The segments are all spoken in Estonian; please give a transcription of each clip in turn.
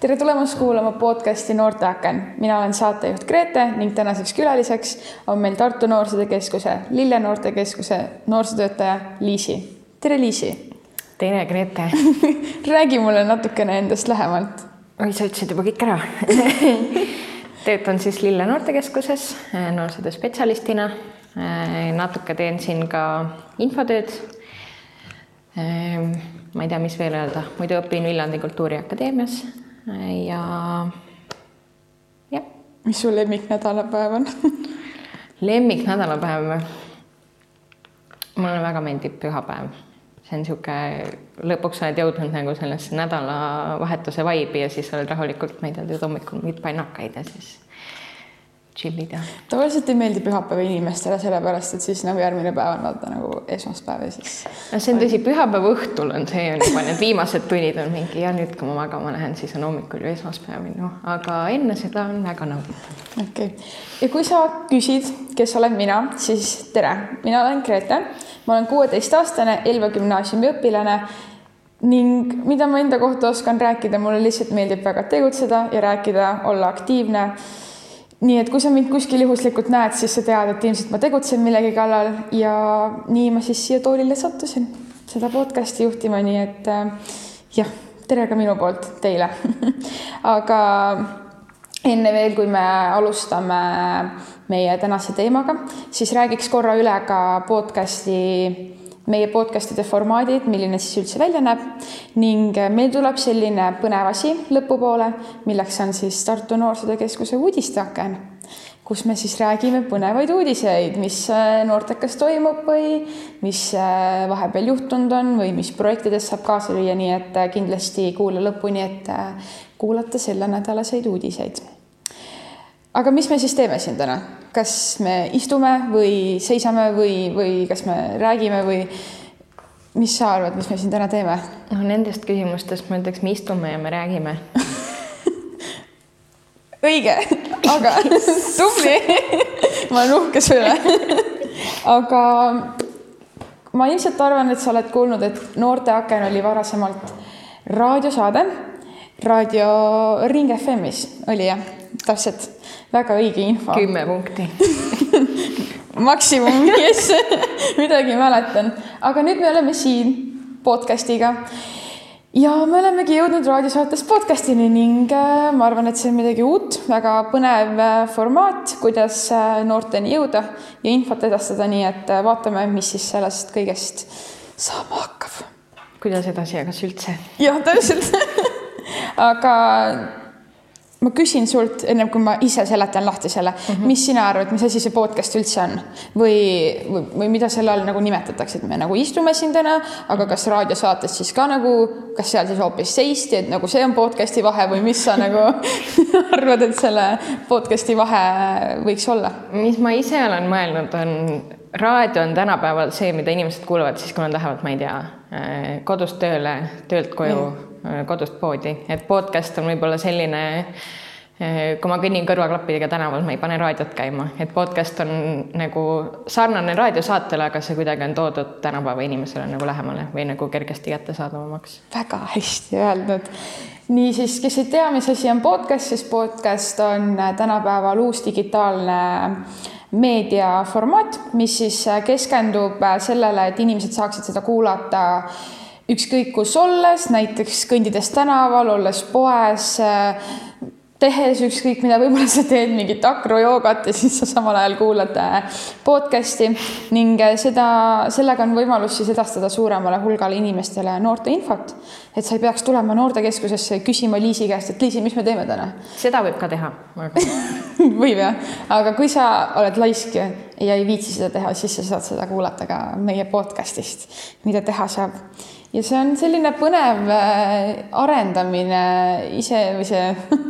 tere tulemast kuulama podcasti Noorteaken. mina olen saatejuht Grete ning tänaseks külaliseks on meil Tartu Noorsootöö Keskuse Lille Noortekeskuse noorsootöötaja Liisi. tere, Liisi. tere, Grete räägi mulle natukene endast lähemalt. oi, sa ütlesid juba kõik ära töötan siis Lille Noortekeskuses äh, noorsootöö spetsialistina. Äh, natuke teen siin ka infotööd. Äh, ma ei tea, mis veel öelda, muidu õpin Viljandi Kultuuriakadeemias ja jah. mis su lemmiknädalapäev on lemmiknädalapäev? mulle väga meeldib pühapäev, see on niisugune, lõpuks oled jõudnud nagu sellesse nädalavahetuse vaibi ja siis oled rahulikult, ma ei tea, teed hommikul mingeid pannakaid ja siis chill'id ja. tavaliselt ei meeldi pühapäeva inimestele, sellepärast et siis nagu järgmine päev on vaata nagu esmaspäev ja siis. no see on tõsi, pühapäeva õhtul on see on juba need viimased tunnid on mingi ja nüüd, kui ma magama lähen, siis on hommikul ju esmaspäev, noh, aga enne seda on väga nauditav. okei okay., ja kui sa küsid, kes olen mina, siis tere, mina olen Grete, ma olen kuueteistaastane Elva gümnaasiumi õpilane ning mida ma enda kohta oskan rääkida, mulle lihtsalt meeldib väga tegutseda ja rääkida, olla aktiivne nii et kui sa mind kuskil juhuslikult näed, siis sa tead, et ilmselt ma tegutsen millegi kallal ja nii ma siis siia toolile sattusin, seda podcast'i juhtima, nii et äh, jah, tere ka minu poolt teile. Aga enne veel, kui me alustame meie tänase teemaga, siis räägiks korra üle ka podcast'i meie podcast'ide formaadid, milline siis üldse välja näeb ning meil tuleb selline põnev asi lõpupoole, milleks on siis Tartu Noorsootöö Keskuse uudisteaken, kus me siis räägime põnevaid uudiseid, mis äh, noortekas toimub või mis äh, vahepeal juhtunud on või mis projektides saab kaasa lüüa, nii et äh, kindlasti kuula lõpuni, et kuulata sellenädalaseid uudiseid. Aga mis me siis teeme siin täna? kas me istume või seisame või, või kas me räägime või mis sa arvad, mis me siin täna teeme? no nendest küsimustest ma ütleks, me istume ja me räägime. Õige, aga tubli. Ma olen uhke su üle aga ma ilmselt arvan, et sa oled kuulnud, et Noorteaken oli varasemalt raadiosaade Raadio Ring FM-is oli jah, täpselt väga õige info. kümme punkti maksimum, jess midagi mäletan, aga nüüd me oleme siin podcast'iga. ja me olemegi jõudnud raadiosaates podcast'ini ning äh, ma arvan, et see on midagi uut, väga põnev äh, formaat, kuidas äh, noorteni jõuda ja infot edastada, nii et vaatame, mis siis sellest kõigest saama hakkab. kuidas edasi, kas üldse? jah, täpselt aga ma küsin sult, ennem kui ma ise seletan lahti selle mm, -hmm. mis sina arvad, mis asi see podcast üldse on või, või, või mida selle all nagu nimetatakse, et me nagu istume siin täna, aga kas raadiosaates siis ka nagu, kas seal siis hoopis seisti, et nagu see on podcast'i vahe või mis sa nagu arvad, et selle podcast'i vahe võiks olla? mis ma ise olen mõelnud, on raadio on tänapäeval see, mida inimesed kuulavad siis, kui nad lähevad, ma ei tea, kodust tööle, töölt koju mm Äh, kodust poodi, et podcast on võib-olla selline, äh, kui ma kõnnin kõrvaklappidega tänaval, ma ei pane raadiot käima, et podcast on nagu sarnane raadiosaatele, aga see kuidagi on toodud tänapäeva inimesele nagu lähemale või nagu kergesti kättesaadavamaks. väga hästi öeldud. niisiis, kes ei tea, mis asi on podcast, siis podcast on tänapäeval uus digitaalne meediaformaat, mis siis keskendub sellele, et inimesed saaksid seda kuulata ükskõik kus olles, näiteks kõndides tänaval, olles poes, tehes ükskõik mida, võib-olla sa teed mingit akrojoogat ja siis sa samal ajal kuulad äh, podcast'i ning äh, seda, sellega on võimalus siis edastada suuremale hulgale inimestele noorte infot. et sa ei peaks tulema noortekeskusesse küsima Liisi käest, et Liisi, mis me teeme täna? seda võib ka teha võib jah, aga kui sa oled laisk ja ei viitsi seda teha, siis sa saad seda kuulata ka meie podcast'ist, mida teha saab ja see on selline põnev äh, arendamine ise või see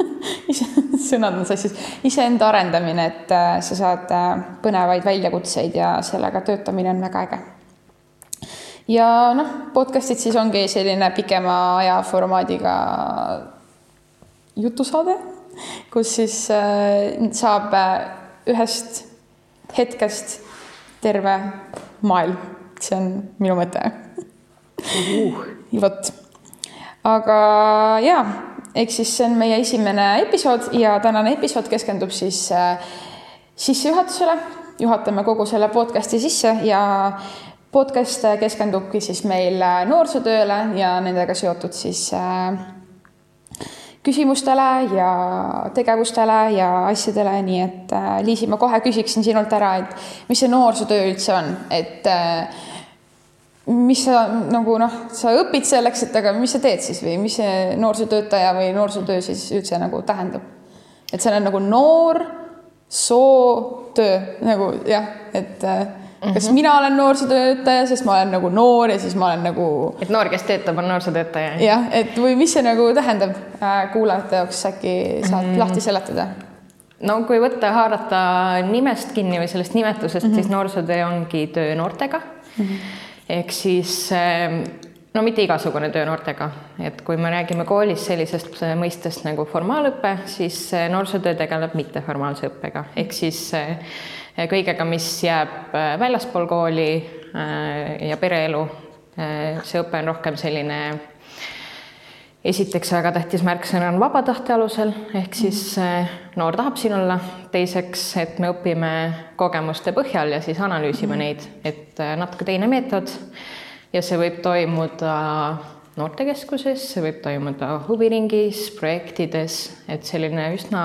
ise, sõnad on sassis, iseenda arendamine, et äh, sa saad äh, põnevaid väljakutseid ja sellega töötamine on väga äge. ja noh, podcast'id siis ongi selline pikema aja formaadiga jutusaade, kus siis saab ühest hetkest terve maailm, see on minu mõte uh.. vot, aga ja, ehk siis see on meie esimene episood ja tänane episood keskendub siis äh, sissejuhatusele, juhatame kogu selle podcast'i sisse ja podcast keskendubki siis meil noorsootööle ja nendega seotud siis äh, küsimustele ja tegevustele ja asjadele, nii et äh, Liisi, ma kohe küsiksin sinult ära, et mis see noorsootöö üldse on, et äh, mis sa nagu noh, sa õpid selleks, et aga mis sa teed siis või mis see noorsootöötaja või noorsootöö siis üldse nagu tähendab? et seal on nagu noor sootöö nagu jah, et äh, kas mm -hmm. mina olen noorsootöötaja, sest ma olen nagu noor ja siis ma olen nagu. et noor, kes töötab, on noorsootöötaja. jah, et või mis see nagu tähendab äh, kuulajate jaoks, äkki saad mm -hmm. lahti seletada? no kui võtta, haarata nimest kinni või sellest nimetusest mm, -hmm. siis noorsootöö ongi töö noortega mm. -hmm. Ehk siis ähm, no mitte igasugune töö noortega, et kui me räägime koolis sellisest mõistest nagu formaalõpe, siis äh, noorsootöö tegeleb mitteformaalse õppega ehk siis äh, kõigega, mis jääb väljaspool kooli ja pereelu. See õpe on rohkem selline, esiteks väga tähtis märksõna on vaba tahte alusel, ehk siis noor tahab siin olla. teiseks, et me õpime kogemuste põhjal ja siis analüüsime mm -hmm. neid, et natuke teine meetod. ja see võib toimuda noortekeskuses, see võib toimuda huviringis, projektides, et selline üsna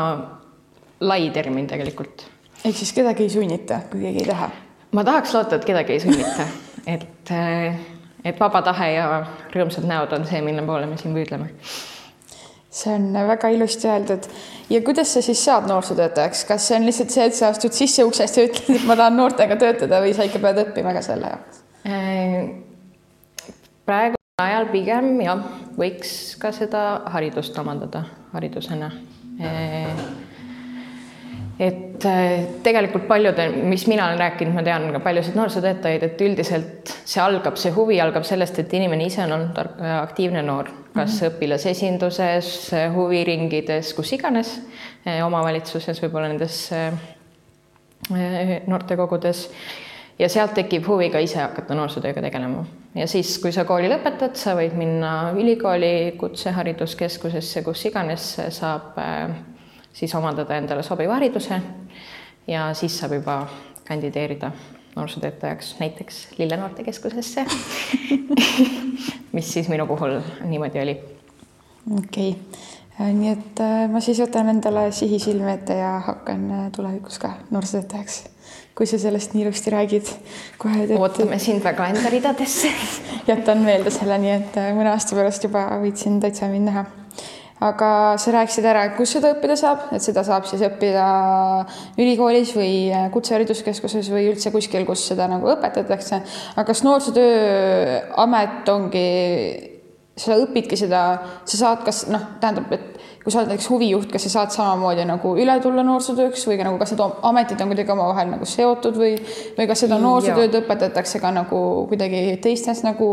lai termin tegelikult ehk siis kedagi ei sunnita, kui keegi ei taha? ma tahaks loota, et kedagi ei sunnita, et, äh, et vaba tahe ja rõõmsad näod on see, mille poole me siin püüdleme. see on väga ilusti öeldud. ja kuidas sa siis saad noorsootöötajaks, kas see on lihtsalt see, et sa astud sisse uksest ja ütled, et ma tahan noortega töötada või sa ikka pead õppima ka selle jaoks? Äh, praegu ajal pigem jah, võiks ka seda haridust omandada haridusena äh, et äh, tegelikult paljude, mis mina olen rääkinud, ma tean ka paljusid noorsootöötajaid, et üldiselt see algab, see huvi algab sellest, et inimene ise on olnud äh, aktiivne noor, kas mm -hmm. õpilasesinduses, huviringides, kus iganes, äh, omavalitsuses, võib-olla nendes noortekogudes ja sealt tekib huvi ka ise hakata noorsootööga tegelema. ja siis, kui sa kooli lõpetad, sa võid minna ülikooli, kutsehariduskeskusesse, kus iganes saab siis omandada endale sobiva hariduse ja siis saab juba kandideerida noorsootöötajaks näiteks Lille Noortekeskusesse mis siis minu puhul niimoodi oli. okei okay., nii et äh, ma siis võtan endale sihi silme ette ja hakkan äh, tulevikus ka noorsootöötajaks, kui sa sellest nii ilusti räägid. kohe teed. ootame sind väga enda ridadesse jätan meelde selle, nii et äh, mõne aasta pärast juba võid siin täitsa mind näha aga sa rääkisid ära, kus seda õppida saab, et seda saab siis õppida ülikoolis või kutsehariduskeskuses või üldse kuskil, kus seda nagu õpetatakse. aga kas Noorsootööamet ongi, sa õpidki seda, sa saad, kas noh, tähendab, et kui sa oled näiteks huvijuht, kas sa saad samamoodi nagu üle tulla noorsootööks või ka nagu, kas need ametid on kuidagi omavahel nagu seotud või, või kas seda noorsootööd õpetatakse ka nagu kuidagi teistes nagu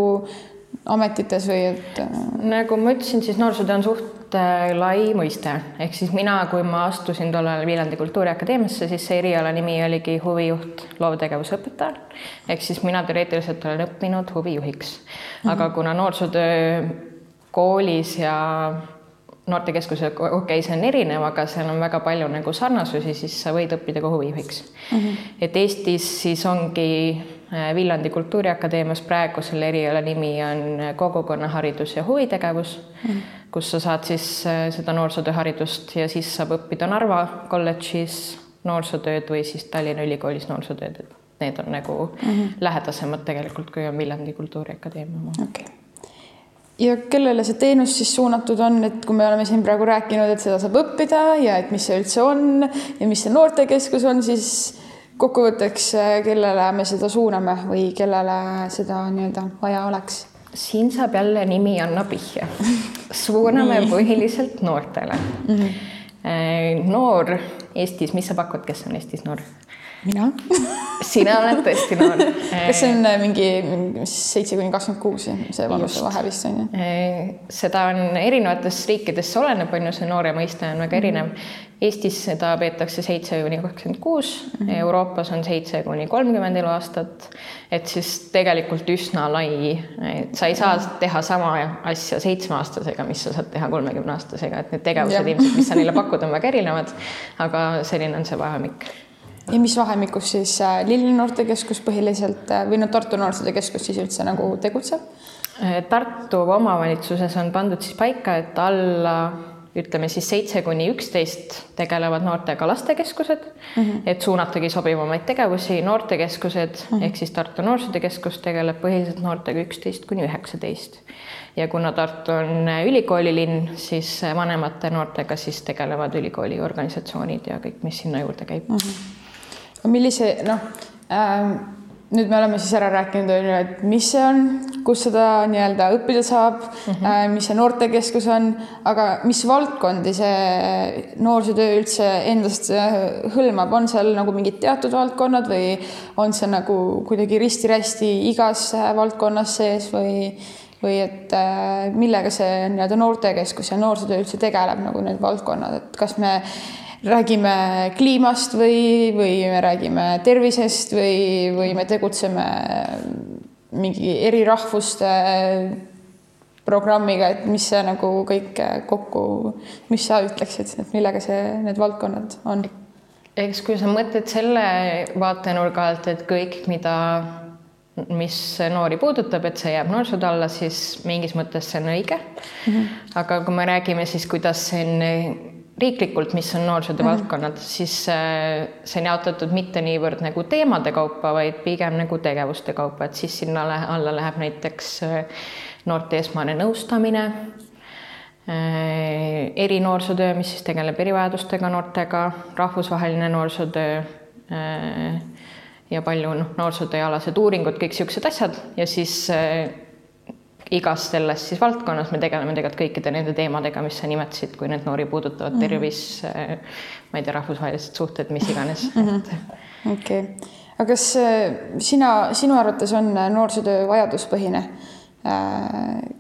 ametites või et? nagu ma ütlesin, siis noorsootöö on suht äh, lai mõiste, ehk siis mina, kui ma astusin tollal Viljandi Kultuuriakadeemiasse, siis see eriala nimi oligi huvijuht, loovtegevuse õpetaja. ehk siis mina teoreetiliselt olen õppinud huvijuhiks -hmm. aga kuna noorsootöö koolis ja noortekeskuse, okei okay,, see on erinev, aga seal on väga palju nagu sarnasusi, siis sa võid õppida ka huvijuhiks mm. -hmm. et Eestis siis ongi Viljandi Kultuuriakadeemias praegu selle eriala nimi on äh, kogukonnaharidus ja huvitegevus mm., kus sa saad siis äh, seda noorsootööharidust ja siis saab õppida Narva kolledžis noorsootööd või siis Tallinna Ülikoolis noorsootööd, et need on nagu mm -hmm. lähedasemad tegelikult, kui on Viljandi Kultuuriakadeemia oma okay ja kellele see teenus siis suunatud on, et kui me oleme siin praegu rääkinud, et seda saab õppida ja et mis see üldse on ja mis see noortekeskus on, siis kokkuvõtteks, äh, kellele me seda suuname või kellele seda nii-öelda vaja oleks? siin saab jälle nimi anna pihja. suuname põhiliselt noortele mm. -hmm. noor Eestis, mis sa pakud, kes on Eestis noor? mina sina oled tõesti noor. kas see on äh, mingi, seitse kuni kakskümmend kuus, see vanusevahe vist on ju? seda on erinevates riikides, see oleneb, on ju, see noore mõiste on väga erinev. Eestis seda peetakse seitse kuni kakskümmend kuus, mhm. Euroopas on seitse kuni kolmkümmend eluaastat. et siis tegelikult üsna lai, et sa ei saa teha sama asja seitsmeaastasega, mis sa saad teha kolmekümneaastasega, et need tegevused ilmselt, mis sa neile pakud, on väga erinevad. aga selline on see vahemik ja mis vahemikus siis äh, Lilli noortekeskus põhiliselt äh, või no Tartu Noorsootöökeskus siis üldse nagu tegutseb? Äh, Tartu omavalitsuses on pandud siis paika, et alla ütleme siis seitse kuni üksteist tegelevad noortega lastekeskused mm, -hmm. et suunatagi sobivamaid tegevusi, noortekeskused mm -hmm. ehk siis Tartu Noorsootöökeskus tegeleb põhiliselt noortega üksteist kuni üheksateist. ja kuna Tartu on ülikoolilinn, siis vanemate noortega siis tegelevad ülikooli organisatsioonid ja kõik, mis sinna juurde käib mm. -hmm millise noh ähm,, nüüd me oleme siis ära rääkinud, on ju, et mis see on, kus seda nii-öelda õppida saab mm, -hmm. mis see noortekeskus on, aga mis valdkondi see noorsootöö üldse endast äh, hõlmab, on seal nagu mingid teatud valdkonnad või on see nagu kuidagi risti-rästi igas äh, valdkonnas sees või või et millega see nii-öelda noortekeskus ja noorsootöö üldse tegeleb nagu need valdkonnad, et kas me räägime kliimast või, või me räägime tervisest või, või me tegutseme mingi eri rahvuste programmiga, et mis see nagu kõik kokku, mis sa ütleksid, et millega see, need valdkonnad on? eks kui sa mõtled selle vaatenurga alt, et kõik, mida, mis noori puudutab, et see jääb noorsootöö alla, siis mingis mõttes see on õige mm. -hmm. aga kui me räägime siis, kuidas see on riiklikult, mis on noorsootöö mm -hmm. valdkonnad, siis äh, see on jaotatud mitte niivõrd nagu teemade kaupa, vaid pigem nagu tegevuste kaupa, et siis sinna alla läheb näiteks äh, noorte esmane nõustamine, äh, erinoorsootöö, mis siis tegeleb erivajadustega noortega, rahvusvaheline noorsootöö ja palju noh, noorsootööalased uuringud, kõik niisugused asjad ja siis igas selles siis valdkonnas me tegeleme tegelikult kõikide nende teemadega, mis sa nimetasid, kui need noori puudutavad mm -hmm. tervis, ma ei tea, rahvusvahelised suhted, mis iganes mm. -hmm. okei okay., aga kas äh, sina, sinu arvates on äh, noorsootöö vajaduspõhine?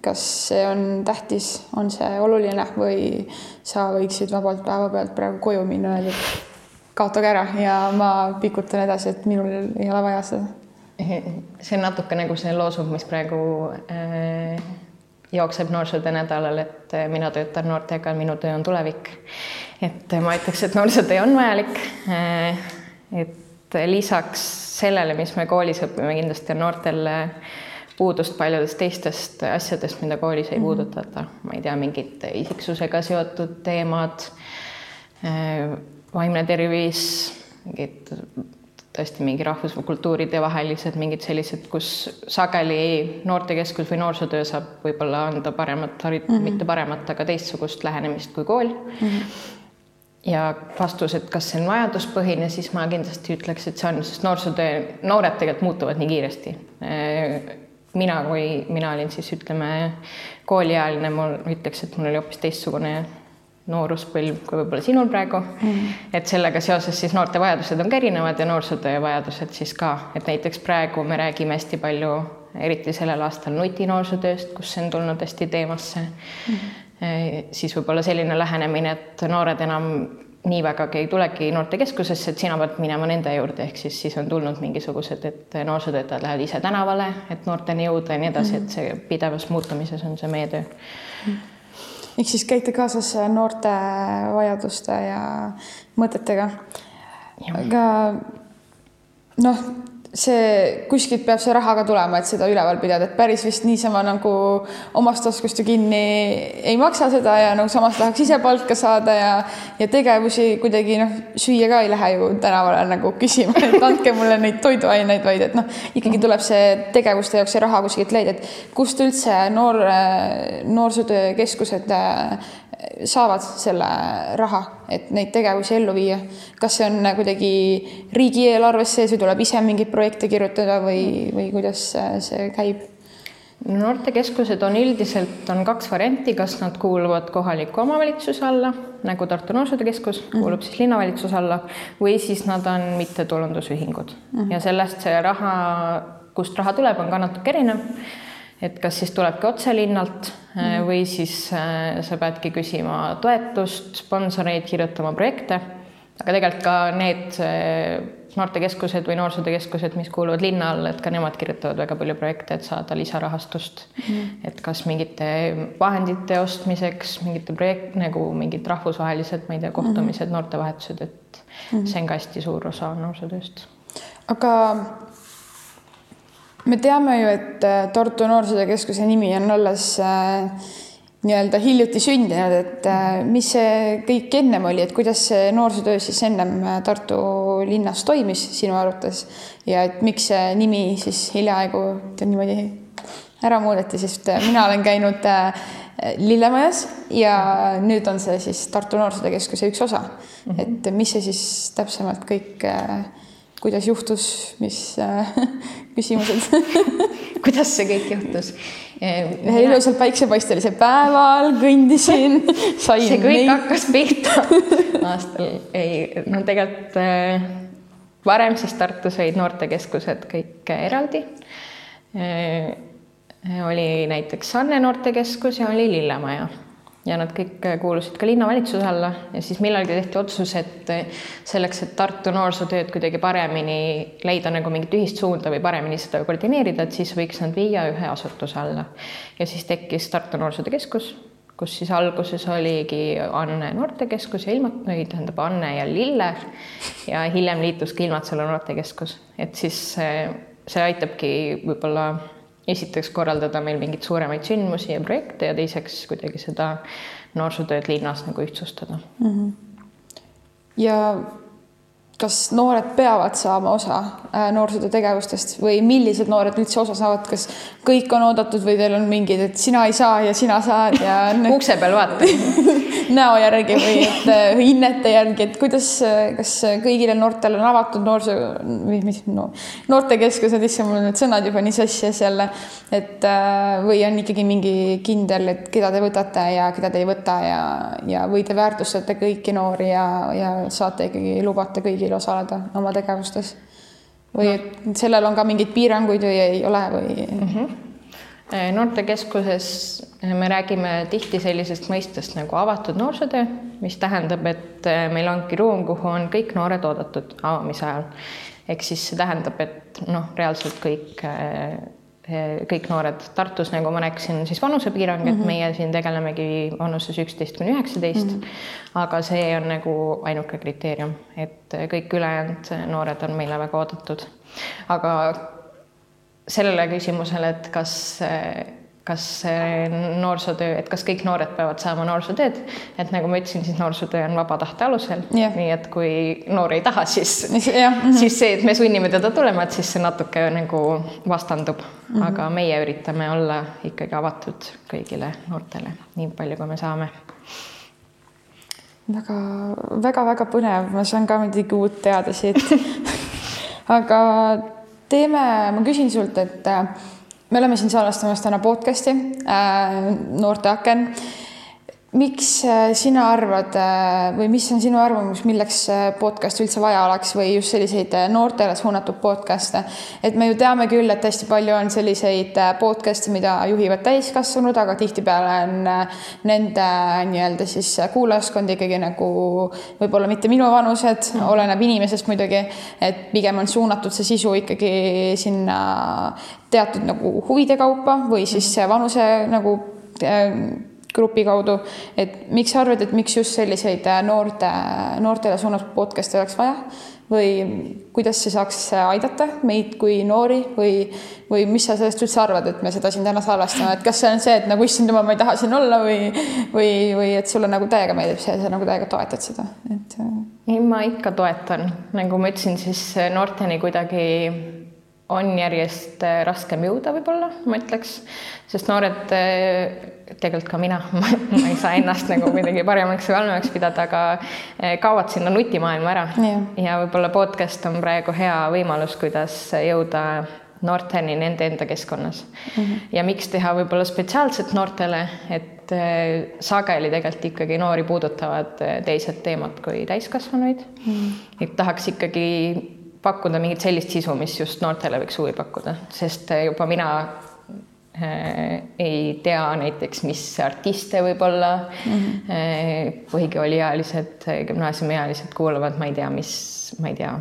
Kas see on tähtis, on see oluline või sa võiksid vabalt päevapealt praegu koju minna öelda, et kaotage ära ja ma pikutan edasi, et minul ei ole vaja seda see on natuke nagu see loosung, mis praegu äh, jookseb noorsootöö nädalal, et äh, mina töötan noortega, minu töö on tulevik. et äh, ma ütleks, et noorsootöö on vajalik äh,. et lisaks sellele, mis me koolis õpime, kindlasti on noortel puudust paljudest teistest asjadest, mida koolis ei -hmm. puudutata, ma ei tea, mingid isiksusega seotud teemad äh,, vaimne tervis, mingid tõesti mingi rahvus- või kultuuride vahelised mingid sellised, kus sageli noortekeskus või noorsootöö saab võib-olla anda paremat harid- mm, -hmm. mitte paremat, aga teistsugust lähenemist kui kool mm. -hmm. ja vastus, et kas see on vajaduspõhine, siis ma kindlasti ütleks, et see on, sest noorsootöö, noored tegelikult muutuvad nii kiiresti. mina, kui mina olin siis ütleme kooliealine, mul ütleks, et mul oli hoopis teistsugune nooruspõlv kui võib-olla sinul praegu mm. et sellega seoses siis noorte vajadused on ka erinevad ja noorsootöö vajadused siis ka, et näiteks praegu me räägime hästi palju, eriti sellel aastal nutinoorsootööst, kus see on tulnud hästi teemasse mm. -hmm. siis võib-olla selline lähenemine, et noored enam nii vägagi ei tulegi noortekeskusesse, et sina pead minema nende juurde, ehk siis, siis on tulnud mingisugused, et noorsootöötajad lähevad ise tänavale, et noorteni jõuda ja nii edasi mm, et see pidevas muutumises on see meie töö mm. Ehk siis käite kaasas noorte vajaduste ja mõtetega. aga noh, see kuskilt peab see raha ka tulema, et seda üleval pidada, et päris vist niisama nagu omast taskust ju kinni ei maksa seda ja nagu samas tahaks ise palka saada ja ja tegevusi kuidagi noh, süüa ka ei lähe ju tänavale nagu küsima, et andke mulle neid toiduaineid, vaid et noh, ikkagi tuleb see tegevuste jaoks see raha kuskilt leida, et kust üldse noor, noorsootöökeskused saavad selle raha, et neid tegevusi ellu viia. kas see on kuidagi riigieelarves sees või tuleb ise mingeid projekte kirjutada või, või kuidas see käib? noortekeskused on üldiselt, on kaks varianti, kas nad kuuluvad kohaliku omavalitsuse alla, nagu Tartu Noorsootöö Keskus mm -hmm. kuulub siis linnavalitsuse alla, või siis nad on mittetulundusühingud mm -hmm. ja sellest see raha, kust raha tuleb, on ka natuke erinev. Et kas siis tulebki otse linnalt mm -hmm. või siis äh, sa peadki küsima toetust, sponsoreid, kirjutama projekte. aga tegelikult ka need noortekeskused või noorsootöökeskused, mis kuuluvad linna alla, et ka nemad kirjutavad väga palju projekte, et saada lisarahastust mm. et kas mingite vahendite ostmiseks, mingite projekt nagu mingid rahvusvahelised, ma ei tea, kohtumised mm, noortevahetused, et mm see on ka hästi suur osa noorsootööst. aga me teame ju, et Tartu Noorsootöökeskuse nimi on alles äh, nii-öelda hiljuti sündinud, et äh, mis see kõik ennem oli, et kuidas see noorsootöö siis ennem äh, Tartu linnas toimis sinu arvates ja et miks see nimi siis hiljaaegu niimoodi ära muudeti, sest äh, mina olen käinud Lillemajas ja nüüd on see siis Tartu Noorsootöö Keskuse üks osa. Mhm. et mis see siis täpsemalt kõik, kuidas juhtus, mis küsimused kuidas see kõik juhtus? ühel ilusal päiksepaistelisel päeval kõndisin, sain. see kõik neid... hakkas pihta aastal, ei, no tegelikult äh, varem siis Tartus olid noortekeskused kõik eraldi äh,. oli näiteks Sanne noortekeskus ja oli Lillemaja ja nad kõik kuulusid ka linnavalitsuse alla. Ja siis millalgi tehti otsus, et selleks, et Tartu noorsootööd kuidagi paremini leida nagu mingit ühist suunda või paremini seda koordineerida, et siis võiks nad viia ühe asutuse alla. ja siis tekkis Tartu Noorsootöö Keskus, kus siis alguses oligi Anne noortekeskus ja ilma, või tähendab Anne ja Lille. Ja hiljem liitus ka Ilmatsalu noortekeskus, et siis see, see aitabki võib-olla esiteks korraldada meil mingeid suuremaid sündmusi ja projekte ja teiseks kuidagi seda noorsootööd linnas nagu ühtsustada mm. -hmm. ja kas noored peavad saama osa äh, noorsootöö tegevustest või millised noored üldse osa saavad, kas kõik on oodatud või teil on mingid, et sina ei saa ja sina saad ja ukse peal vaata. Näo järgi või et äh, hinnete järgi, et kuidas, kas kõigile noortele on avatud noorsoo või mis no, noortekeskused, issand, mul on need sõnad juba nii sassis jälle, et äh, või on ikkagi mingi kindel, et keda te võtate ja keda te ei võta ja, ja või te väärtustate kõiki noori ja, ja saate ikkagi, lubate kõigile kõigil osaleda oma tegevustes? või no. sellel on ka mingeid piiranguid või ei ole või mm? -hmm. noortekeskuses me räägime tihti sellisest mõistest nagu avatud noorsootöö, mis tähendab, et äh, meil ongi ruum, kuhu on kõik noored oodatud avamise ajal. ehk siis see tähendab, et noh, reaalselt kõik kõik noored Tartus, nagu ma rääkisin, siis vanusepiirang mm, -hmm. et mhm. meie siin tegelemegi vanuses üksteist kuni üheksateist. Mhm. aga see on nagu ainuke kriteerium, et kõik ülejäänud noored on meile väga oodatud. aga sellele küsimusele, et kas kas noorsootöö, et kas kõik noored peavad saama noorsootööd, et nagu ma ütlesin, siis noorsootöö on vaba tahte alusel yeah., nii et kui noor ei taha, siis yeah. mm, -hmm. siis see, et me sunnime teda tulema, et siis see natuke nagu vastandub mm, -hmm. aga meie üritame olla ikkagi avatud kõigile noortele, nii palju, kui me saame väga, väga-väga põnev, ma saan ka midagi uut teada siit aga teeme, ma küsin sult, et me oleme siin salvestamas täna podcast'i äh, Noorte aken miks äh, sina arvad äh, või mis on sinu arvamus, milleks äh, podcast üldse vaja oleks või just selliseid noortele suunatud podcast'e? et me ju teame küll, et hästi palju on selliseid podcast'e, mida juhivad täiskasvanud, aga tihtipeale on nende nii-öelda siis kuulajaskond ikkagi nagu võib-olla mitte minu vanused, oleneb inimesest muidugi, et pigem on suunatud see sisu ikkagi sinna teatud nagu huvide kaupa või siis vanuse nagu grupi kaudu, et miks sa arvad, et miks just selliseid äh, noorte, noortele suunatud podcast'e oleks vaja või kuidas see saaks aidata meid kui noori või, või mis sa sellest üldse arvad, et me seda siin täna salvestame, et kas see on see, et nagu issand jumal, ma ei taha siin olla või, või, või et sulle nagu täiega meeldib see, sa nagu täiega toetad seda, et? Äh? ei, ma ikka toetan, nagu ma ütlesin, siis noorteni kuidagi on järjest äh, raskem jõuda, võib-olla ma ütleks, sest noored, äh, tegelikult ka mina ma ei saa ennast nagu kuidagi paremaks või halvemaks pidada, aga äh, kaovad sinna nutimaailma ära yeah. ja võib-olla podcast on praegu hea võimalus, kuidas jõuda noorteni nende enda keskkonnas mm. -hmm. ja miks teha võib-olla spetsiaalselt noortele, et sageli tegelikult ikkagi noori puudutavad teised teemad kui täiskasvanuid mm. -hmm. et tahaks ikkagi pakkuda mingit sellist sisu, mis just noortele võiks huvi pakkuda, sest äh, juba mina äh, ei tea näiteks, mis artiste võib-olla mm -hmm. põhikooliealised, gümnaasiumiealised kuulavad, ma ei tea, mis, ma ei tea.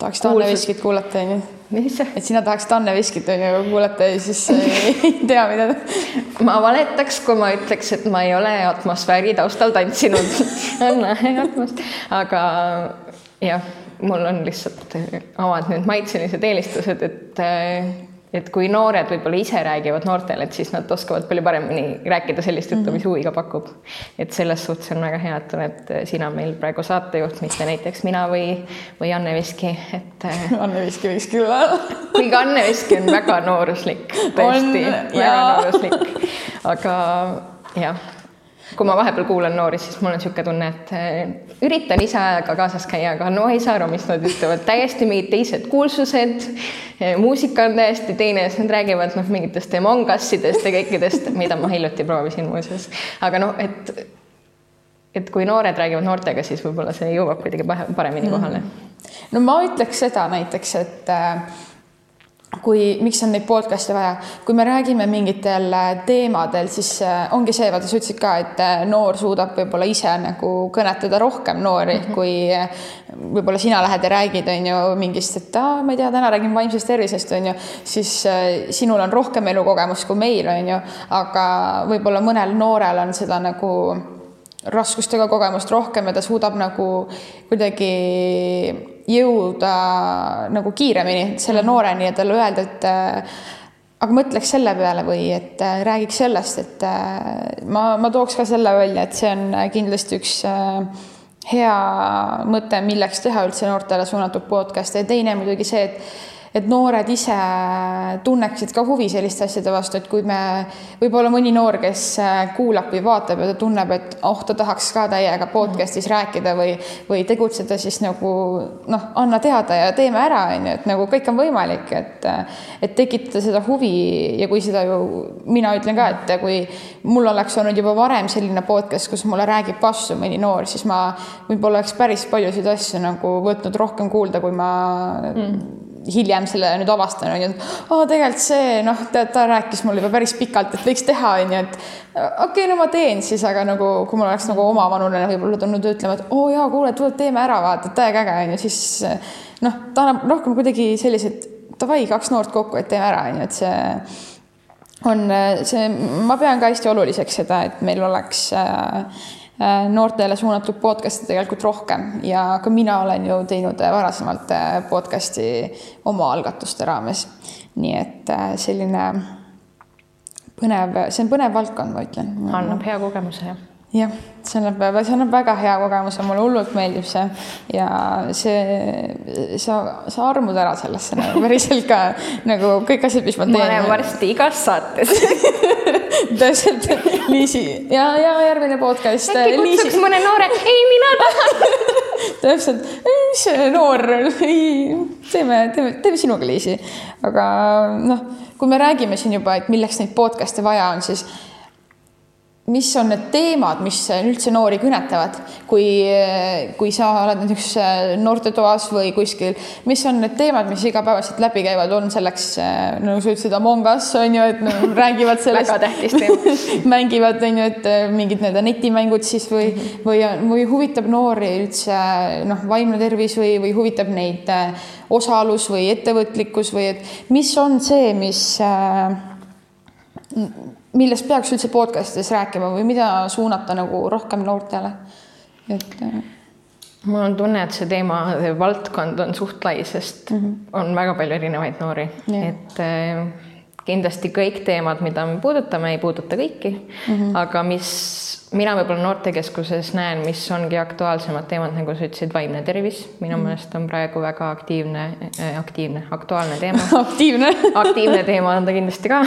Tahaksid Anne Veskit kuulata, onju? et sina tahaksid Anne Veskit onju kuulata ja siis ei tea, mida ta ma valetaks, kui ma ütleks, et ma ei ole atmosfääri taustal tantsinud. Anne, atmos-, aga jah, mul on lihtsalt omad need maitselised eelistused, et et kui noored võib-olla ise räägivad noortele, et siis nad oskavad palju paremini rääkida sellist juttu, mis mhm. huvi ka pakub. et selles suhtes on väga hea, et oled sina meil praegu saatejuht, mitte näiteks mina või, või Anne Veski, et. Anne Veski võiks küll olla. kuigi Anne Veski on väga nooruslik, tõesti, väga nooruslik, aga jah kui ma vahepeal kuulan noori, siis mul on niisugune tunne, et eh, üritan ise ajaga kaasas käia, aga no ei saa aru, mis nad ütlevad, täiesti mingid teised kuulsused, eh, muusika on täiesti teine, siis nad räägivad noh, mingitest Among-Ussidest ja kõikidest, mida ma hiljuti proovisin muuseas. aga noh, et, et kui noored räägivad noortega, siis võib-olla see jõuab kuidagi paremini kohale. no ma ütleks seda näiteks, et äh, kui, miks on neid podcast'e vaja, kui me räägime mingitel äh, teemadel, siis äh, ongi see, vaata, sa ütlesid ka, et äh, noor suudab võib-olla ise nagu kõnetada rohkem noori mm, -hmm. kui võib-olla sina lähed ja räägid, on ju, mingist, et aa, ma ei tea, täna räägin vaimsest tervisest, on ju, siis sinul on rohkem elukogemust kui meil, on ju, aga võib-olla mõnel noorel on seda nagu raskustega kogemust rohkem ja ta suudab nagu kuidagi jõuda nagu kiiremini selle nooreni ja talle öelda, et äh, aga mõtleks selle peale või et äh, räägiks sellest, et äh, ma, ma tooks ka selle välja, et see on kindlasti üks hea mõte, milleks teha üldse noortele suunatud podcast'e ja teine muidugi see, et et noored ise tunneksid ka huvi selliste asjade vastu, et kui me, võib-olla mõni noor, kes kuulab või vaatab ja ta tunneb, et oh, ta tahaks ka täiega podcast'is rääkida või, või tegutseda, siis nagu noh, anna teada ja teeme ära, on ju, et nagu kõik on võimalik, et et tekitada seda huvi ja kui seda ju, mina ütlen ka, et kui mul oleks olnud juba varem selline podcast, kus mulle räägib vastu mõni noor, siis ma võib-olla oleks päris paljusid asju nagu võtnud rohkem kuulda, kui ma mm hiljem selle nüüd avastan, on ju, et oo, tegelikult see noh, tead, ta rääkis mulle juba päris pikalt, et võiks teha, on ju, et okei okay,, no ma teen siis, aga nagu kui mul oleks nagu omavanune võib-olla tulnud ütlema, et oo jaa, kuule, tule teeme ära, vaata, täiega äge on ju, siis noh, ta annab rohkem kuidagi sellised davai, kaks noort kokku, et teeme ära, on ju, et see on see, ma pean ka hästi oluliseks seda, et meil oleks Äh, noortele suunatud podcast'e tegelikult rohkem ja ka mina olen ju teinud äh, varasemalt äh, podcast'i oma algatuste raames. nii et selline põnev, see on põnev valdkond, ma ütlen. annab hea kogemuse, jah jah, see annab, see annab väga hea kogemuse, mulle hullult meeldib see ja see, sa, sa armud ära sellesse nagu päriselt ka nagu kõik asjad, mis ma teen. ma olen varsti igas saates täpselt, Liisi ja, ja järgmine podcast. äkki kutsuks Liisi... mõne noore, ei, mina tahan täpselt, mis noor, ei, teeme, teeme, teeme sinuga, Liisi. aga noh, kui me räägime siin juba, et milleks neid podcast'e vaja on, siis mis on need teemad, mis üldse noori kõnetavad, kui, kui sa oled näiteks noortetoas või kuskil, mis on need teemad, mis igapäevaselt läbi käivad, on selleks, nagu sa ütlesid, Among Us on ju, et nagu räägivad sellest. Väga tähtis teema. Mängivad, on ju, et mingid nii-öelda netimängud siis või mm, -hmm. või, või huvitab noori üldse noh, vaimne tervis või, või huvitab neid osalus või ettevõtlikkus või et mis on see, mis äh, millest peaks üldse podcast'is rääkima või mida suunata nagu rohkem noortele, et äh, mul on tunne, et see teema, see valdkond on suht lai, sest mm -hmm. on väga palju erinevaid noori, et äh, kindlasti kõik teemad, mida me puudutame, ei puuduta kõiki mm, -hmm. aga mis mina võib-olla noortekeskuses näen, mis ongi aktuaalsemad teemad, nagu sa ütlesid, vaimne tervis, minu mm. meelest on praegu väga aktiivne äh,, aktiivne, aktuaalne teema. Aktiivne. Aktiivne teema on ta kindlasti ka.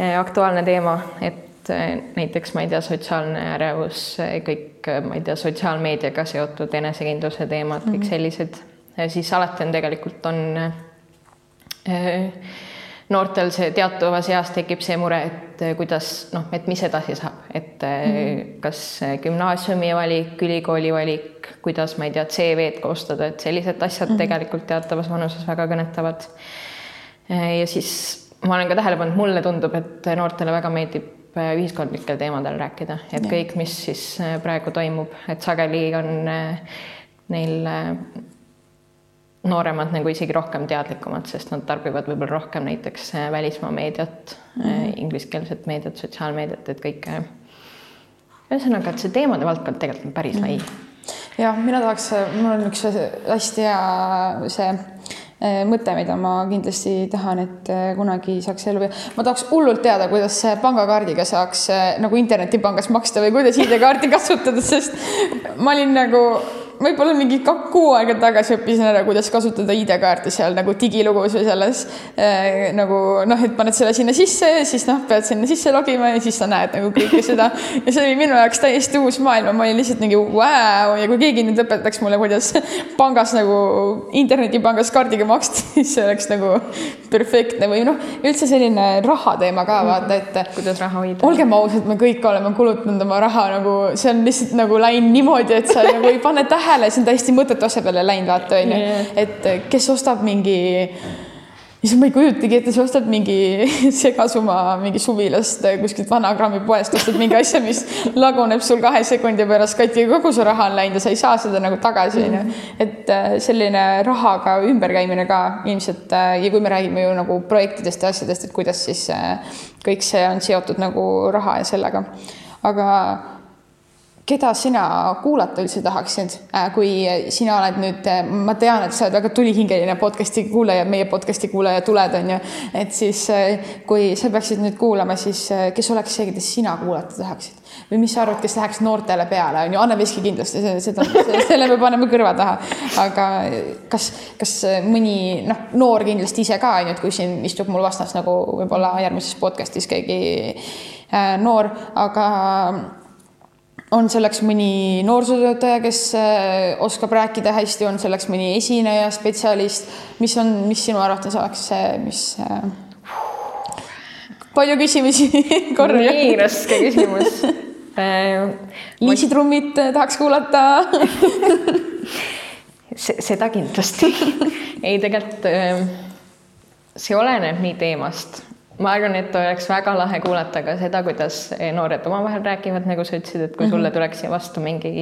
Äh, aktuaalne teema, et äh, näiteks ma ei tea, sotsiaalne ärevus, äh, kõik, ma ei tea, sotsiaalmeediaga seotud enesekindluse teemad mm, -hmm. kõik sellised, siis alati on tegelikult on noortel see teatavas eas tekib see mure, et kuidas noh, et mis edasi saab, et mm -hmm. kas gümnaasiumi valik, ülikooli valik, kuidas ma ei tea, CV-d koostada, et sellised asjad mm -hmm. tegelikult teatavas vanuses väga kõnetavad. ja siis ma olen ka tähele pannud, mulle tundub, et noortele väga meeldib ühiskondlikel teemadel rääkida, et ja. kõik, mis siis praegu toimub, et sageli on neil nooremad nagu isegi rohkem teadlikumad, sest nad tarbivad võib-olla rohkem näiteks äh, välismaa meediat mm, ingliskeelset meediat, sotsiaalmeediat, et kõike. ühesõnaga, et see teemade valdkond tegelikult on päris lai mm -hmm.. ja mina tahaks, mul on üks hästi hea see äh, mõte, mida ma kindlasti tahan, et kunagi saaks ellu viia. ma tahaks hullult teada, kuidas pangakaardiga saaks nagu internetipangas maksta või kuidas ID-kaarti kasutada, sest ma olin nagu võib-olla mingi kuu aega tagasi õppisin ära, kuidas kasutada ID-kaarti seal nagu digilugus või selles äh, nagu noh, et paned selle sinna sisse ja siis noh, pead sinna sisse logima ja siis sa näed nagu kõike seda. ja see oli minu jaoks täiesti uus maailm ma olin lihtsalt mingi vau ja kui keegi nüüd õpetaks mulle, kuidas pangas nagu internetipangas kaardiga maksta, siis see oleks nagu perfektne või noh, üldse selline raha teema ka vaata, et. kuidas raha hoida. olgem ausad, me kõik oleme kulutanud oma raha nagu, see on lihtsalt nagu läinud niimoodi, et sa nagu ei pane tähele tähele, see on täiesti mõttetu asja peale läinud, vaata onju yeah., et kes ostab mingi siis ma ei kujutagi ette, sa ostad mingi segasuma mingi suvilast kuskilt Vanagrammi poest, ostad mingi asja, mis laguneb sul kahe sekundi pärast katki, kogu su raha on läinud ja sa ei saa seda nagu tagasi, onju. Mm. et äh, selline rahaga ümberkäimine ka ilmselt ja kui me räägime ju nagu projektidest ja asjadest, et kuidas siis kõik see on seotud nagu raha ja sellega. aga keda sina kuulata üldse tahaksid, äh, kui sina oled nüüd, äh, ma tean, et sa oled väga tulihingeline podcast'i kuulaja, meie podcast'i kuulaja tuled, on ju. et siis, äh, kui sa peaksid nüüd kuulama, siis kes oleks see, keda sina kuulata tahaksid? või mis sa arvad, kes läheks noortele peale, on ju, Anne Veski kindlasti, seda, selle me paneme kõrva taha. aga kas, kas mõni noh, noor kindlasti ise ka, on ju, et kui siin istub mul vastas nagu võib-olla järgmises podcast'is keegi noor, aga on selleks mõni noorsootöötaja, kes äh, oskab rääkida hästi, on selleks mõni esineja, spetsialist, mis on, mis sinu arvates oleks see, mis äh... palju küsimusi korraga. nii raske küsimus. Äh, liisitrummid äh, tahaks kuulata. Seda kindlasti. Ei, tegelikult see oleneb nii teemast ma arvan, et oleks väga lahe kuulata ka seda, kuidas noored omavahel räägivad, nagu sa ütlesid, et kui sulle mhm. tuleks siia vastu mingi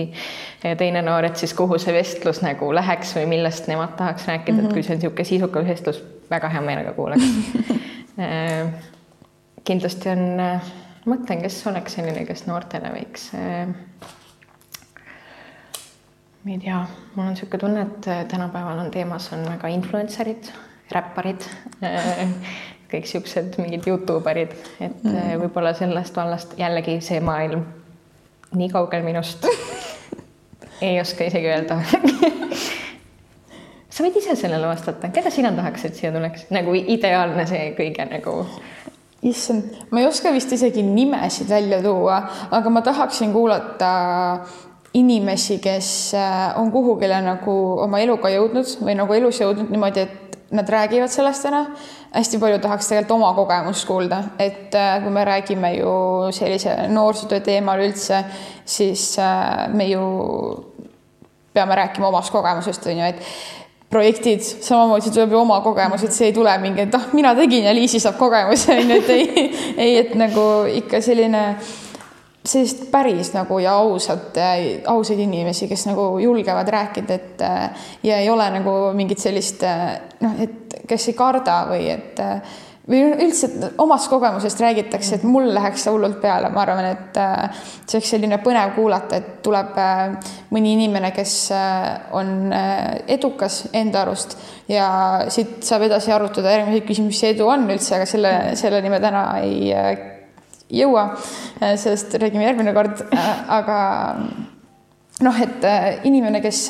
teine noor, et siis kuhu see vestlus nagu läheks või millest nemad tahaks rääkida mm, -hmm. et kui see on niisugune sisukas vestlus, väga hea meelega kuulaks äh, kindlasti on, mõtlen, kes oleks selline, kes noortele võiks ma ei tea, mul on niisugune tunne, et tänapäeval on teemas on väga influencer'id, räpparid kõik siuksed mingid Youtube erid, et mm. võib-olla sellest vallast jällegi see maailm nii kaugel minust ei oska isegi öelda. Sa võid ise sellele vastata, keda sina tahaks, et siia tuleks, nagu ideaalne see kõige nagu issand, ma ei oska vist isegi nimesid välja tuua, aga ma tahaksin kuulata inimesi, kes äh, on kuhugile nagu oma eluga jõudnud või nagu elus jõudnud niimoodi, et nad räägivad sellest täna. hästi palju tahaks tegelikult oma kogemust kuulda, et äh, kui me räägime ju sellise noorsootöö teemal üldse, siis äh, me ju peame rääkima omast kogemusest, on ju, et projektid, samamoodi tuleb ju oma kogemus, et see ei tule mingi, et ah, mina tegin ja Liisi saab kogemuse, on ju, et ei, ei, et nagu ikka selline sellist päris nagu ja ausat, ausaid inimesi, kes nagu julgevad rääkida, et ja ei ole nagu mingit sellist noh, et kes ei karda või et või üldse omast kogemusest räägitakse, et mul läheks see hullult peale, ma arvan, et see oleks selline põnev kuulata, et tuleb mõni inimene, kes on edukas enda arust ja siit saab edasi arutada. Järgmiseid küsimusi, mis see edu on üldse, aga selle, selleni me täna ei jõua, äh, sellest räägime järgmine kord, äh, aga noh, et äh, inimene, kes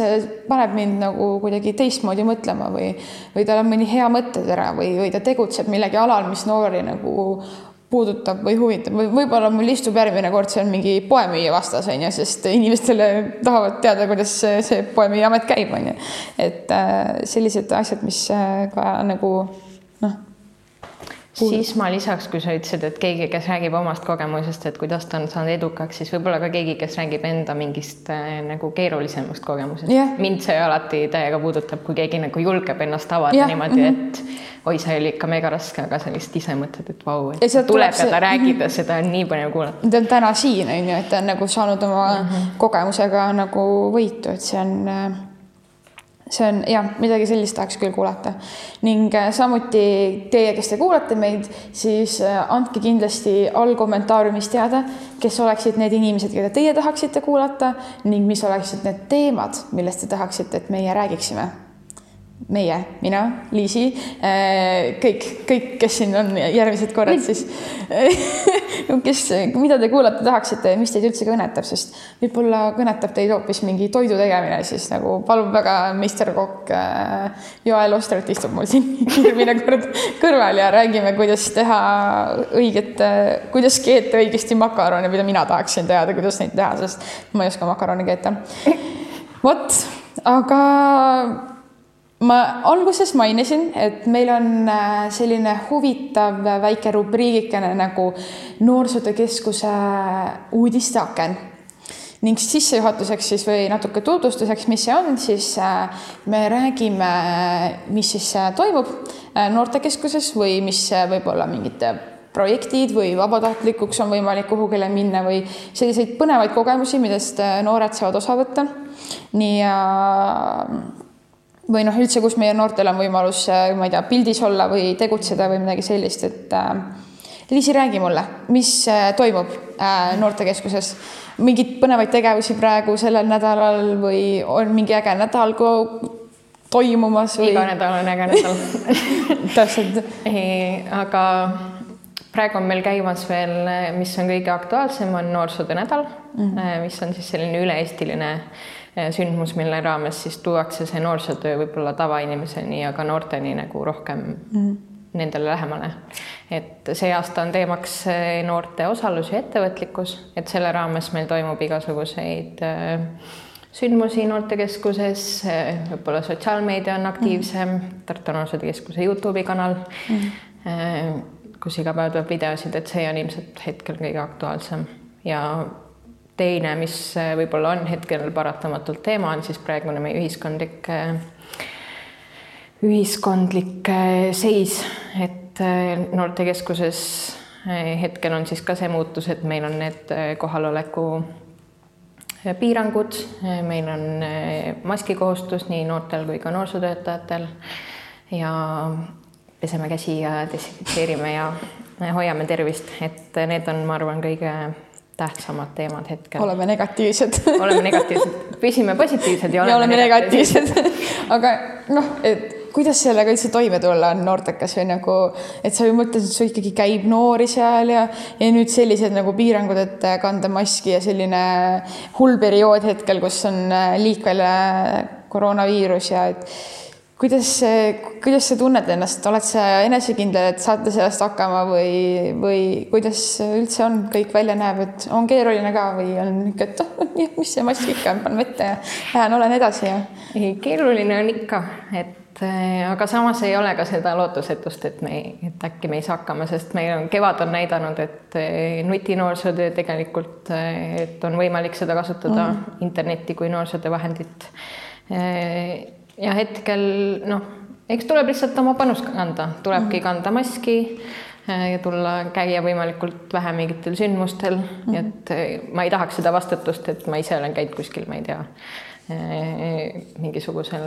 paneb mind nagu kuidagi teistmoodi mõtlema või, või tal on mõni hea mõttetera või, või ta tegutseb millegi alal, mis noori nagu puudutab või huvitab või võib-olla mul istub järgmine kord seal mingi poemüüja vastas onju, sest inimestele tahavad teada, kuidas see, poemüüja amet käib onju. et sellised asjad, mis ka nagu noh siis ma lisaks, kui sa ütlesid, et keegi, kes räägib omast kogemusest, et kuidas ta on saanud edukaks, siis võib-olla ka keegi, kes räägib enda mingist äh, nagu keerulisemast kogemusest Jah. mind see alati täiega puudutab, kui keegi nagu julgeb ennast avada Jah, niimoodi, mhm. et oi, see oli ikka mega raske, aga sa lihtsalt ise mõtled, et vau, et tuleb tuleb see- seda rääkida, seda on nii põnev kuulata. ta on täna siin, on ju, et ta on nagu saanud oma mm Mhm. -hmm. kogemusega nagu võitu, et see on, see on jah, midagi sellist tahaks küll kuulata. ning äh, samuti teie, kes te kuulate meid, siis äh, andke kindlasti all kommentaariumis teada, kes oleksid need inimesed, keda teie tahaksite kuulata ning mis oleksid need teemad, millest te tahaksite, et meie räägiksime meie, mina, Liisi, kõik, kõik, kes siin on järgmised korrad siis, kes, mida te kuulata tahaksite ja mis teid üldse kõnetab, sest võib-olla kõnetab teid hoopis mingi toidu tegemine, siis nagu palun väga, meister kokk äh, Joel Ostralt istub mul siin järgmine kord kõrval ja räägime, kuidas teha õiget, kuidas keeta õigesti makarone, mida mina tahaksin teada, kuidas neid teha, sest ma ei oska makarone keeta. vot, aga ma alguses mainisin, et meil on äh, selline huvitav väike rubriigikene nagu Noorsootöö Keskuse uudisteaken ning sissejuhatuseks siis või natuke tutvustuseks, mis see on, siis äh, me räägime, mis siis äh, toimub noortekeskuses või mis võib olla mingid projektid või vabatahtlikuks on võimalik kuhugile minna või selliseid põnevaid kogemusi, millest noored saavad osa võtta. nii või noh, üldse, kus meie noortel on võimalus, ma ei tea, pildis olla või tegutseda või midagi sellist, et äh, Liisi, räägi mulle, mis äh, toimub äh, noortekeskuses, mingeid põnevaid tegevusi praegu sellel nädalal või on mingi äge nädal toimumas või...? iga nädal on äge nädal täpselt. aga praegu on meil käimas veel, mis on kõige aktuaalsem, on noorsootöö nädal mm, -hmm. mis on siis selline üle-eestiline sündmus, mille raames siis tuuakse see noorsootöö võib-olla tavainimeseni ja ka noorteni nagu rohkem mm -hmm. nendele lähemale. et see aasta on teemaks noorte osalus ja ettevõtlikkus, et selle raames meil toimub igasuguseid äh, sündmusi noortekeskuses, võib-olla sotsiaalmeedia on aktiivsem mm, -hmm. Tartu Noorsootöö Keskuse Youtube'i kanal mm, -hmm. kus iga päev tuleb videosid, et see on ilmselt hetkel kõige aktuaalsem ja teine, mis võib-olla on hetkel paratamatult teema, on siis praegune meie ühiskondlik, ühiskondlik seis, et noortekeskuses hetkel on siis ka see muutus, et meil on need kohaloleku piirangud, meil on maskikohustus nii noortel kui ka noorsootöötajatel. Ja peseme käsi ja desinfitseerime ja hoiame tervist, et need on, ma arvan, kõige tähtsamad teemad hetkel. oleme negatiivsed oleme negatiivsed, püsime positiivsed ja oleme, ja oleme negatiivsed, negatiivsed. aga noh, et kuidas sellega üldse toime tulla on noortekas või nagu, et sa ju mõtlesid, et sul ikkagi käib noori seal ja, ja nüüd sellised nagu piirangud, et kanda maski ja selline hull periood hetkel, kus on liikvel koroonaviirus ja et kuidas, kuidas sa tunned ennast, oled sa enesekindel, et saate sellest hakkama või, või kuidas üldse on, kõik välja näeb, et on keeruline ka või on niisugune, et oh, mis see mask ikka on, panen vette ja lähen olen edasi ja. ei, keeruline on ikka, et aga samas ei ole ka seda lootusetust, et me, et äkki me ei saa hakkama, sest meil on, kevad on näidanud, et nutinoorsootöö tegelikult, et on võimalik seda kasutada mm. internetti kui noorsootöövahendit ja hetkel noh, eks tuleb lihtsalt oma panust anda, tulebki mm -hmm. kanda maski ja tulla, käia võimalikult vähe mingitel sündmustel mm, -hmm. et ma ei tahaks seda vastutust, et ma ise olen käinud kuskil, ma ei tea, mingisugusel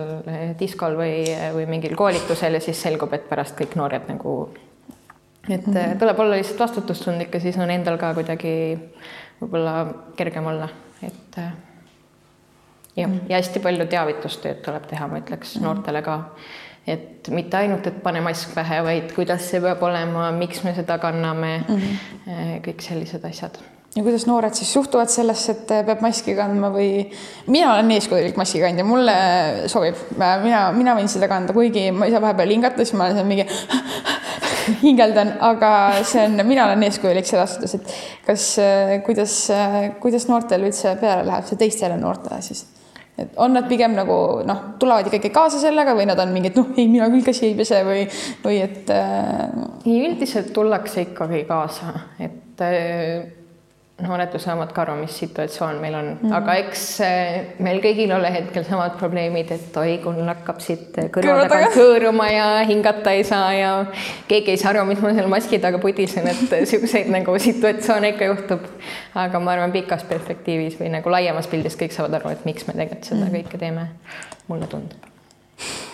diskol või, või mingil koolitusel ja siis selgub, et pärast kõik noored nagu, et mm -hmm. tuleb olla lihtsalt vastutustundlik ja siis on endal ka kuidagi võib-olla kergem olla, et jah mm., ja hästi palju teavitustööd tuleb teha, ma ütleks mm. noortele ka. et mitte ainult, et pane mask pähe, vaid kuidas see peab olema, miks me seda kanname mm., kõik sellised asjad ja kuidas noored siis suhtuvad sellesse, et peab maski kandma või mina olen eeskujulik maskikandja, mulle sobib, mina, mina võin seda kanda, kuigi ma ei saa vahepeal hingata, siis ma olen seal mingi hingeldan, aga see on, mina olen eeskujulik selles suhtes, et kas, kuidas, kuidas noortel üldse peale läheb, see teistele noortele siis et on nad pigem nagu noh, tulevad ikkagi kaasa sellega või nad on mingid noh, ei, mina küll käsi ei pese või, või et äh.... üldiselt tullakse ikkagi kaasa, et äh, noored ju saavad ka aru, mis situatsioon meil on mm, -hmm. aga eks äh, meil kõigil ole hetkel samad probleemid, et oi, kui mul hakkab siit kõrva tagant hõõruma ja hingata ei saa ja keegi ei saa aru, mis ma seal maski taga pudisen, et siukseid nagu situatsioone ikka juhtub. aga ma arvan, pikas perspektiivis või nagu laiemas pildis kõik saavad aru, et miks me tegelikult seda mm -hmm. kõike teeme. mulle tundub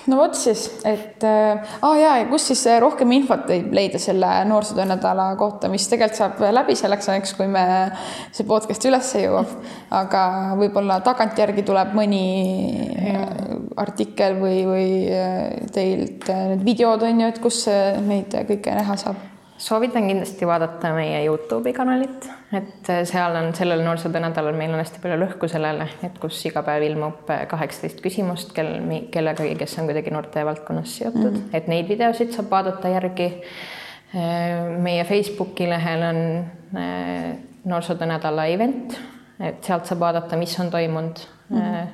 no vot siis, et äh, ah, ja, ja kus siis rohkem infot võib leida selle noorsootöönädala kohta, mis tegelikult saab läbi selleks ajaks, kui me see podcast üles jõuab, aga võib-olla tagantjärgi tuleb mõni ja. artikkel või, või äh, teilt äh, need videod on ju, et kus neid kõike näha saab soovitan kindlasti vaadata meie Youtube'i kanalit, et seal on sellel noorsootöö nädalal meil on hästi palju lõhku sellele, et kus iga päev ilmub kaheksateist küsimust, kel, kellegagi, kes on kuidagi noortevaldkonnas seotud mm, -hmm. et neid videosid saab vaadata järgi. meie Facebooki lehel on noorsootöö nädala event, et sealt saab vaadata, mis on toimunud mm. -hmm.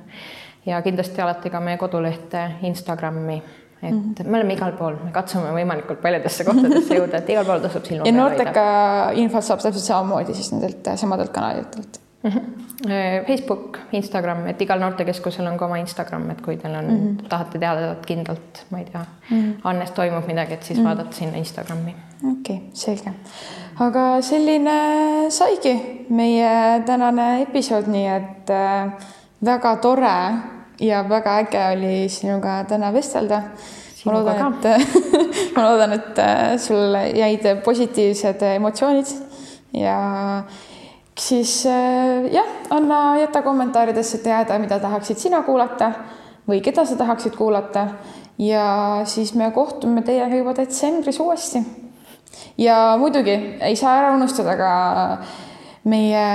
ja kindlasti alati ka meie kodulehte, Instagrami et mm -hmm. me oleme igal pool, me katsume võimalikult paljudesse kohtadesse jõuda, et igal pool tasub silma ja noorteka infot saab täpselt samamoodi siis nendelt samadelt kanalitelt mm. -hmm. Facebook, Instagram, et igal noortekeskusel on ka oma Instagram, et kui teil on mm, -hmm. tahate teada kindlalt, ma ei tea mm, -hmm. Annes toimub midagi, et siis mm -hmm. vaadata sinna Instagrami. okei okay,, selge. aga selline saigi meie tänane episood, nii et äh, väga tore ja väga äge oli sinuga täna vestelda. ma loodan, et ma loodan, et äh, sul jäid positiivsed emotsioonid ja siis äh, jah, anna, jäta kommentaaridesse teada, mida tahaksid sina kuulata või keda sa tahaksid kuulata. ja siis me kohtume teiega juba detsembris uuesti. ja muidugi ei saa ära unustada ka meie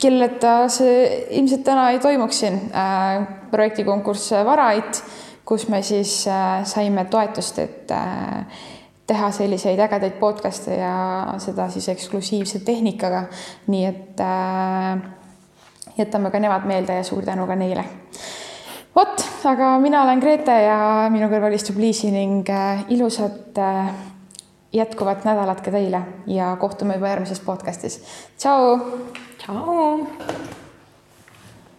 kelleta see ilmselt täna ei toimuks siin äh, projektikonkurss Varait, kus me siis äh, saime toetust, et äh, teha selliseid ägedaid podcast'e ja seda siis eksklusiivse tehnikaga. nii et äh, jätame ka nemad meelde ja suur tänu ka neile. vot, aga mina olen Grete ja minu kõrval istub Liisi ning äh, ilusat äh, jätkuvat nädalat ka teile ja kohtume juba järgmises podcastis. tšau. Ciao!